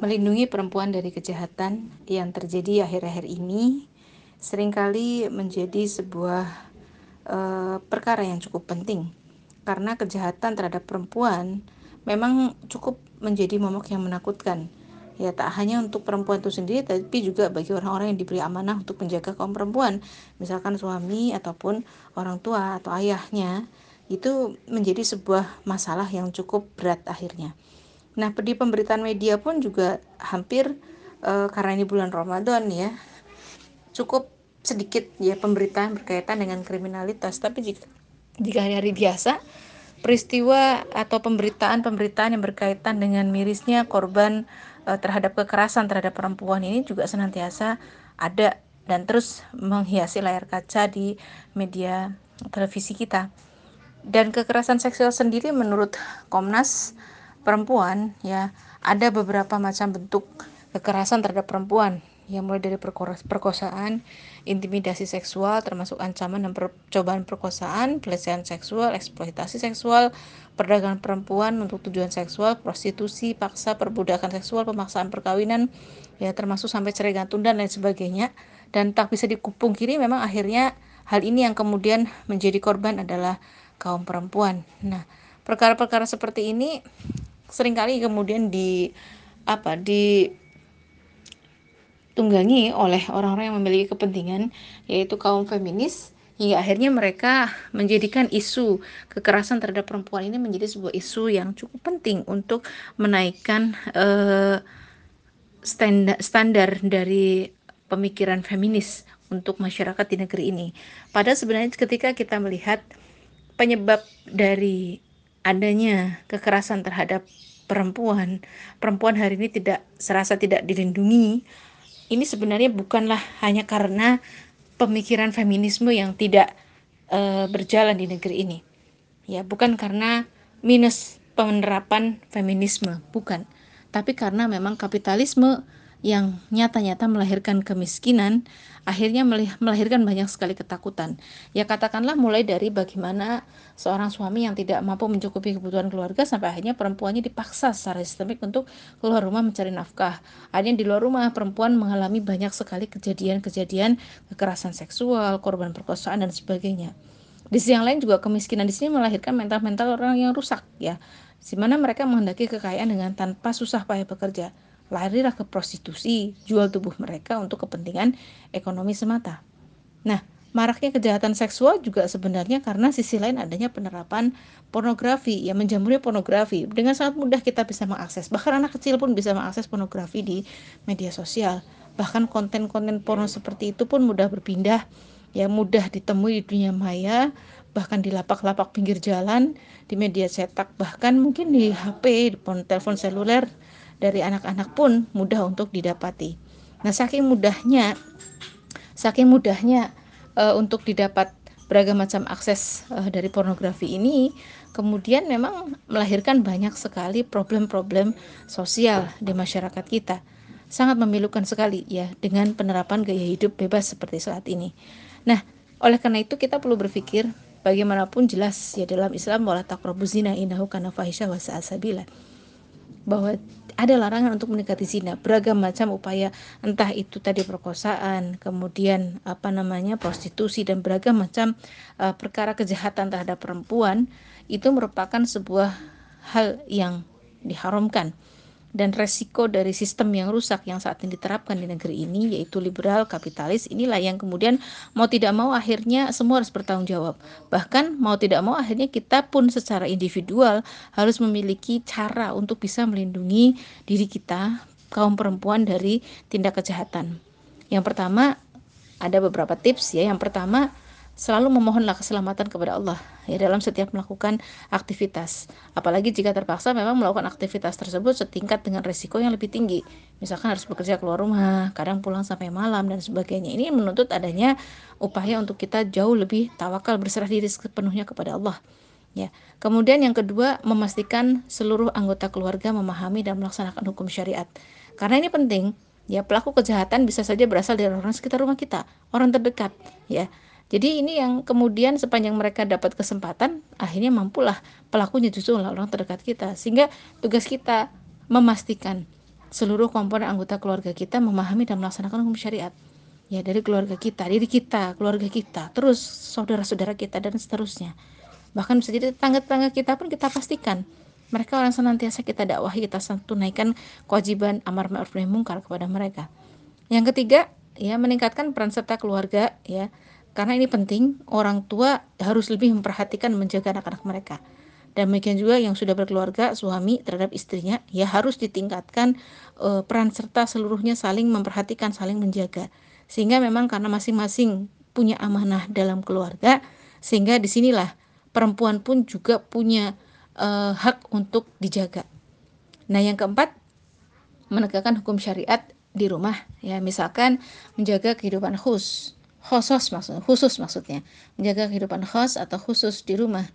melindungi perempuan dari kejahatan yang terjadi akhir-akhir ini sering kali menjadi sebuah uh, perkara yang cukup penting. Karena kejahatan terhadap perempuan memang cukup menjadi momok yang menakutkan. Ya tak hanya untuk perempuan itu sendiri tapi juga bagi orang-orang yang diberi amanah untuk menjaga kaum perempuan. Misalkan suami ataupun orang tua atau ayahnya itu menjadi sebuah masalah yang cukup berat akhirnya Nah, di pemberitaan media pun juga hampir e, karena ini bulan Ramadan ya, cukup sedikit ya pemberitaan berkaitan dengan kriminalitas. Tapi jika jika hari-hari biasa, peristiwa atau pemberitaan-pemberitaan yang berkaitan dengan mirisnya korban e, terhadap kekerasan terhadap perempuan ini juga senantiasa ada dan terus menghiasi layar kaca di media televisi kita. Dan kekerasan seksual sendiri menurut Komnas perempuan ya ada beberapa macam bentuk kekerasan terhadap perempuan yang mulai dari perkosaan, intimidasi seksual termasuk ancaman dan percobaan perkosaan, pelecehan seksual, eksploitasi seksual, perdagangan perempuan untuk tujuan seksual, prostitusi, paksa, perbudakan seksual, pemaksaan perkawinan, ya termasuk sampai cerai gantung dan lain sebagainya. Dan tak bisa dikupungkiri memang akhirnya hal ini yang kemudian menjadi korban adalah kaum perempuan. Nah, perkara-perkara seperti ini sering kali kemudian di apa di tunggangi oleh orang-orang yang memiliki kepentingan yaitu kaum feminis hingga akhirnya mereka menjadikan isu kekerasan terhadap perempuan ini menjadi sebuah isu yang cukup penting untuk menaikkan uh, standar standar dari pemikiran feminis untuk masyarakat di negeri ini. Padahal sebenarnya ketika kita melihat penyebab dari adanya kekerasan terhadap perempuan, perempuan hari ini tidak serasa tidak dilindungi. Ini sebenarnya bukanlah hanya karena pemikiran feminisme yang tidak uh, berjalan di negeri ini. Ya, bukan karena minus penerapan feminisme, bukan. Tapi karena memang kapitalisme yang nyata-nyata melahirkan kemiskinan, akhirnya melahirkan banyak sekali ketakutan. Ya katakanlah mulai dari bagaimana seorang suami yang tidak mampu mencukupi kebutuhan keluarga sampai akhirnya perempuannya dipaksa secara sistemik untuk keluar rumah mencari nafkah. Akhirnya di luar rumah perempuan mengalami banyak sekali kejadian-kejadian kekerasan seksual, korban perkosaan dan sebagainya. Di sisi yang lain juga kemiskinan di sini melahirkan mental-mental orang yang rusak ya. Di mana mereka menghendaki kekayaan dengan tanpa susah payah bekerja larilah ke prostitusi, jual tubuh mereka untuk kepentingan ekonomi semata. Nah, maraknya kejahatan seksual juga sebenarnya karena sisi lain adanya penerapan pornografi. Yang menjamurnya pornografi. Dengan sangat mudah kita bisa mengakses. Bahkan anak kecil pun bisa mengakses pornografi di media sosial. Bahkan konten-konten porno seperti itu pun mudah berpindah. Ya mudah ditemui di dunia maya. Bahkan di lapak-lapak pinggir jalan di media cetak bahkan mungkin di HP di telepon seluler dari anak-anak pun mudah untuk didapati. Nah, saking mudahnya saking mudahnya uh, untuk didapat beragam macam akses uh, dari pornografi ini kemudian memang melahirkan banyak sekali problem-problem sosial di masyarakat kita. Sangat memilukan sekali ya dengan penerapan gaya hidup bebas seperti saat ini. Nah, oleh karena itu kita perlu berpikir bagaimanapun jelas ya dalam Islam wala taqrabuzina innahu kana fahisha wa sa'asabila bahwa ada larangan untuk mendekati zina. Beragam macam upaya entah itu tadi perkosaan kemudian apa namanya prostitusi dan beragam macam uh, perkara kejahatan terhadap perempuan itu merupakan sebuah hal yang diharamkan dan resiko dari sistem yang rusak yang saat ini diterapkan di negeri ini yaitu liberal kapitalis inilah yang kemudian mau tidak mau akhirnya semua harus bertanggung jawab. Bahkan mau tidak mau akhirnya kita pun secara individual harus memiliki cara untuk bisa melindungi diri kita kaum perempuan dari tindak kejahatan. Yang pertama ada beberapa tips ya. Yang pertama selalu memohonlah keselamatan kepada Allah ya dalam setiap melakukan aktivitas. Apalagi jika terpaksa memang melakukan aktivitas tersebut setingkat dengan resiko yang lebih tinggi. Misalkan harus bekerja keluar rumah, kadang pulang sampai malam dan sebagainya. Ini menuntut adanya upaya untuk kita jauh lebih tawakal berserah diri sepenuhnya kepada Allah. Ya. Kemudian yang kedua, memastikan seluruh anggota keluarga memahami dan melaksanakan hukum syariat. Karena ini penting, ya pelaku kejahatan bisa saja berasal dari orang sekitar rumah kita, orang terdekat, ya jadi ini yang kemudian sepanjang mereka dapat kesempatan, akhirnya mampulah pelakunya justru orang terdekat kita. Sehingga tugas kita memastikan seluruh komponen anggota keluarga kita memahami dan melaksanakan hukum syariat ya dari keluarga kita, diri kita, keluarga kita, terus saudara-saudara kita dan seterusnya. Bahkan bisa jadi tetangga-tetangga kita pun kita pastikan mereka orang senantiasa kita dakwahi, kita tunaikan kewajiban amar ma'ruf nahi mungkar kepada mereka. Yang ketiga, ya meningkatkan peran serta keluarga ya. Karena ini penting, orang tua harus lebih memperhatikan menjaga anak-anak mereka. Dan demikian juga yang sudah berkeluarga suami terhadap istrinya ya harus ditingkatkan e, peran serta seluruhnya saling memperhatikan saling menjaga. Sehingga memang karena masing-masing punya amanah dalam keluarga sehingga di sinilah perempuan pun juga punya e, hak untuk dijaga. Nah yang keempat menegakkan hukum syariat di rumah. Ya misalkan menjaga kehidupan khusus khusus maksudnya khusus maksudnya menjaga kehidupan khos atau khusus di rumah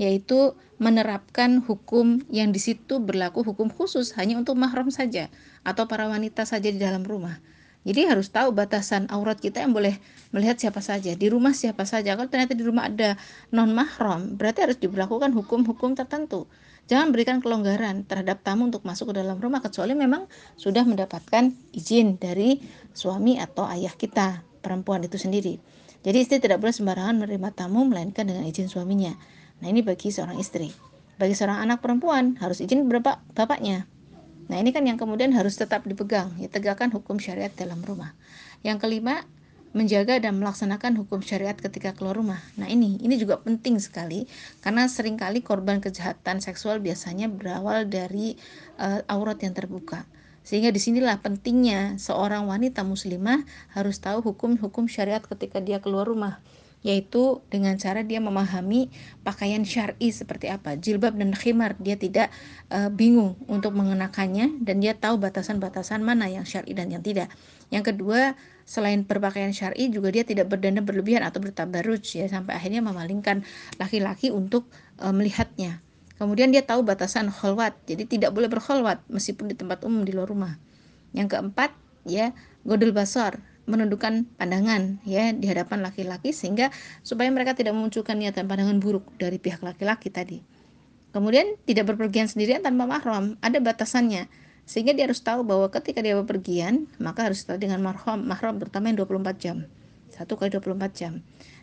yaitu menerapkan hukum yang di situ berlaku hukum khusus hanya untuk mahram saja atau para wanita saja di dalam rumah. Jadi harus tahu batasan aurat kita yang boleh melihat siapa saja, di rumah siapa saja. Kalau ternyata di rumah ada non mahram, berarti harus diberlakukan hukum-hukum tertentu. Jangan berikan kelonggaran terhadap tamu untuk masuk ke dalam rumah kecuali memang sudah mendapatkan izin dari suami atau ayah kita, perempuan itu sendiri. Jadi istri tidak boleh sembarangan menerima tamu melainkan dengan izin suaminya. Nah, ini bagi seorang istri. Bagi seorang anak perempuan harus izin berapa bapaknya. Nah, ini kan yang kemudian harus tetap dipegang, ya tegakkan hukum syariat dalam rumah. Yang kelima, menjaga dan melaksanakan hukum syariat ketika keluar rumah. Nah, ini ini juga penting sekali karena sering kali korban kejahatan seksual biasanya berawal dari uh, aurat yang terbuka. Sehingga di sinilah pentingnya seorang wanita muslimah harus tahu hukum-hukum syariat ketika dia keluar rumah. Yaitu dengan cara dia memahami pakaian syar'i seperti apa. Jilbab dan khimar dia tidak uh, bingung untuk mengenakannya dan dia tahu batasan-batasan mana yang syar'i dan yang tidak. Yang kedua selain berpakaian syar'i juga dia tidak berdandan berlebihan atau bertabaruj ya sampai akhirnya memalingkan laki-laki untuk uh, melihatnya kemudian dia tahu batasan kholwat jadi tidak boleh berkholwat meskipun di tempat umum di luar rumah yang keempat ya godel basar menundukkan pandangan ya di hadapan laki-laki sehingga supaya mereka tidak memunculkan niatan pandangan buruk dari pihak laki-laki tadi. Kemudian tidak berpergian sendirian tanpa mahram, ada batasannya. Sehingga dia harus tahu bahwa ketika dia berpergian, maka harus tahu dengan mahram, mahram terutama yang 24 jam. Satu kali 24 jam.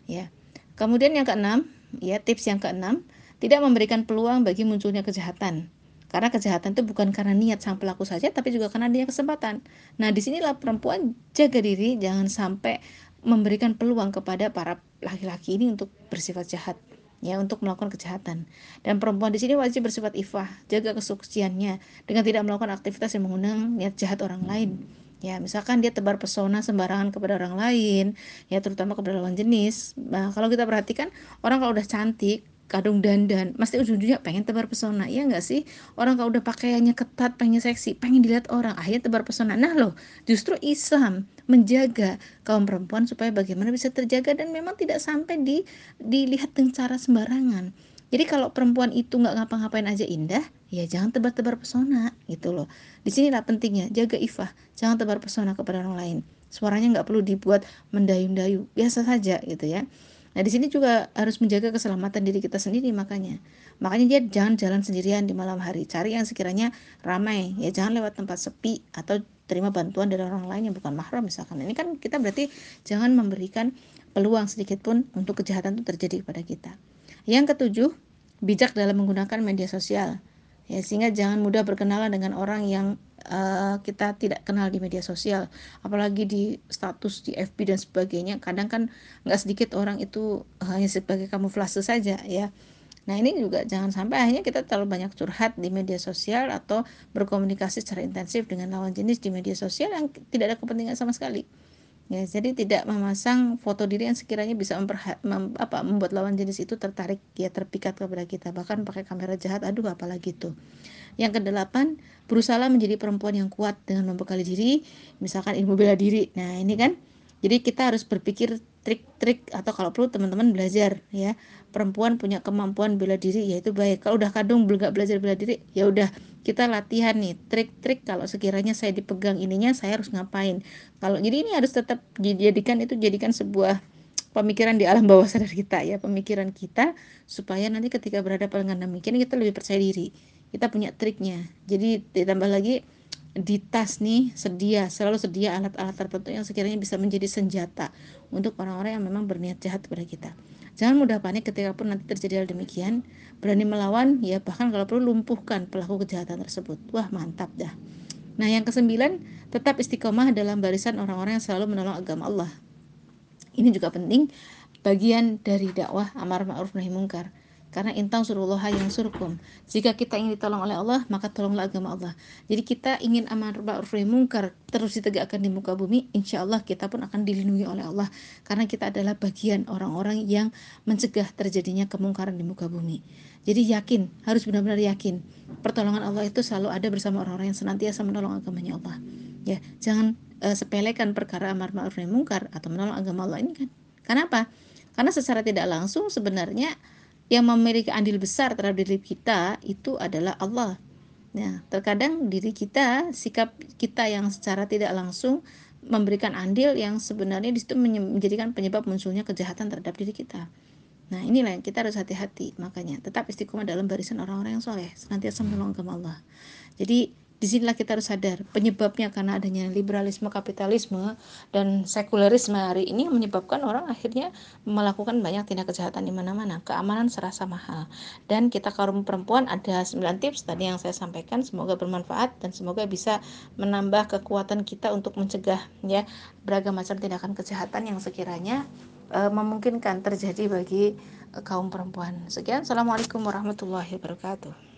Ya. Kemudian yang keenam, ya tips yang keenam, tidak memberikan peluang bagi munculnya kejahatan. Karena kejahatan itu bukan karena niat sang pelaku saja, tapi juga karena dia kesempatan. Nah, di sinilah perempuan jaga diri, jangan sampai memberikan peluang kepada para laki-laki ini untuk bersifat jahat ya untuk melakukan kejahatan dan perempuan di sini wajib bersifat ifah jaga kesuciannya dengan tidak melakukan aktivitas yang mengundang niat jahat orang lain ya misalkan dia tebar pesona sembarangan kepada orang lain ya terutama kepada lawan jenis nah kalau kita perhatikan orang kalau udah cantik kadung dandan. Pasti ujung-ujungnya pengen tebar pesona. Ya nggak sih? Orang kalau udah pakaiannya ketat pengen seksi pengen dilihat orang akhirnya tebar pesona. Nah loh justru Islam menjaga kaum perempuan supaya bagaimana bisa terjaga dan memang tidak sampai di dilihat dengan cara sembarangan. Jadi kalau perempuan itu nggak ngapa-ngapain aja indah ya jangan tebar-tebar pesona gitu loh. Di sinilah pentingnya jaga ifah. Jangan tebar pesona kepada orang lain. Suaranya nggak perlu dibuat mendayu-dayu biasa saja gitu ya Nah, di sini juga harus menjaga keselamatan diri kita sendiri makanya. Makanya dia jangan jalan sendirian di malam hari. Cari yang sekiranya ramai. Ya jangan lewat tempat sepi atau terima bantuan dari orang lain yang bukan mahram misalkan. Ini kan kita berarti jangan memberikan peluang sedikit pun untuk kejahatan itu terjadi kepada kita. Yang ketujuh, bijak dalam menggunakan media sosial. Ya, sehingga jangan mudah berkenalan dengan orang yang uh, kita tidak kenal di media sosial apalagi di status di FB dan sebagainya kadang kan nggak sedikit orang itu hanya sebagai kamuflase saja ya Nah ini juga jangan sampai akhirnya kita terlalu banyak curhat di media sosial atau berkomunikasi secara intensif dengan lawan jenis di media sosial yang tidak ada kepentingan sama sekali. Ya, jadi tidak memasang foto diri yang sekiranya bisa mem apa, membuat lawan jenis itu tertarik ya terpikat kepada kita bahkan pakai kamera jahat aduh apalagi itu. Yang kedelapan, berusaha menjadi perempuan yang kuat dengan membekali diri, misalkan ilmu bela diri. Nah, ini kan jadi kita harus berpikir trik-trik atau kalau perlu teman-teman belajar ya. Perempuan punya kemampuan bela diri yaitu baik. Kalau udah kadung belum belajar bela diri, ya udah kita latihan nih trik-trik kalau sekiranya saya dipegang ininya saya harus ngapain. Kalau jadi ini harus tetap dijadikan itu jadikan sebuah pemikiran di alam bawah sadar kita ya, pemikiran kita supaya nanti ketika berada dengan demikian kita lebih percaya diri kita punya triknya jadi ditambah lagi di tas nih sedia selalu sedia alat-alat tertentu yang sekiranya bisa menjadi senjata untuk orang-orang yang memang berniat jahat kepada kita. Jangan mudah panik ketika pun nanti terjadi hal demikian. Berani melawan, ya bahkan kalau perlu lumpuhkan pelaku kejahatan tersebut. Wah mantap dah. Nah yang kesembilan, tetap istiqomah dalam barisan orang-orang yang selalu menolong agama Allah. Ini juga penting bagian dari dakwah amar ma'ruf nahi mungkar karena intang surullah yang surkum jika kita ingin ditolong oleh Allah maka tolonglah agama Allah. Jadi kita ingin amar ma'ruf mungkar terus ditegakkan di muka bumi insya Allah kita pun akan dilindungi oleh Allah. Karena kita adalah bagian orang-orang yang mencegah terjadinya kemungkaran di muka bumi. Jadi yakin harus benar-benar yakin pertolongan Allah itu selalu ada bersama orang-orang yang senantiasa menolong agamanya Allah. Ya jangan uh, sepelekan perkara amar ma'ruf mungkar atau menolong agama Allah ini kan. Kenapa? Karena secara tidak langsung sebenarnya yang memiliki andil besar terhadap diri kita itu adalah Allah. Nah, terkadang diri kita, sikap kita yang secara tidak langsung memberikan andil yang sebenarnya di situ menjadikan penyebab munculnya kejahatan terhadap diri kita. Nah, inilah yang kita harus hati-hati. Makanya, tetap istiqomah dalam barisan orang-orang yang soleh, senantiasa menolong agama Allah. Jadi, di sinilah kita harus sadar penyebabnya karena adanya liberalisme kapitalisme dan sekularisme hari ini menyebabkan orang akhirnya melakukan banyak tindak kejahatan di mana-mana. Keamanan serasa mahal. Dan kita kaum perempuan ada 9 tips tadi yang saya sampaikan. Semoga bermanfaat dan semoga bisa menambah kekuatan kita untuk mencegah ya beragam macam tindakan kejahatan yang sekiranya uh, memungkinkan terjadi bagi uh, kaum perempuan. Sekian. Assalamualaikum warahmatullahi wabarakatuh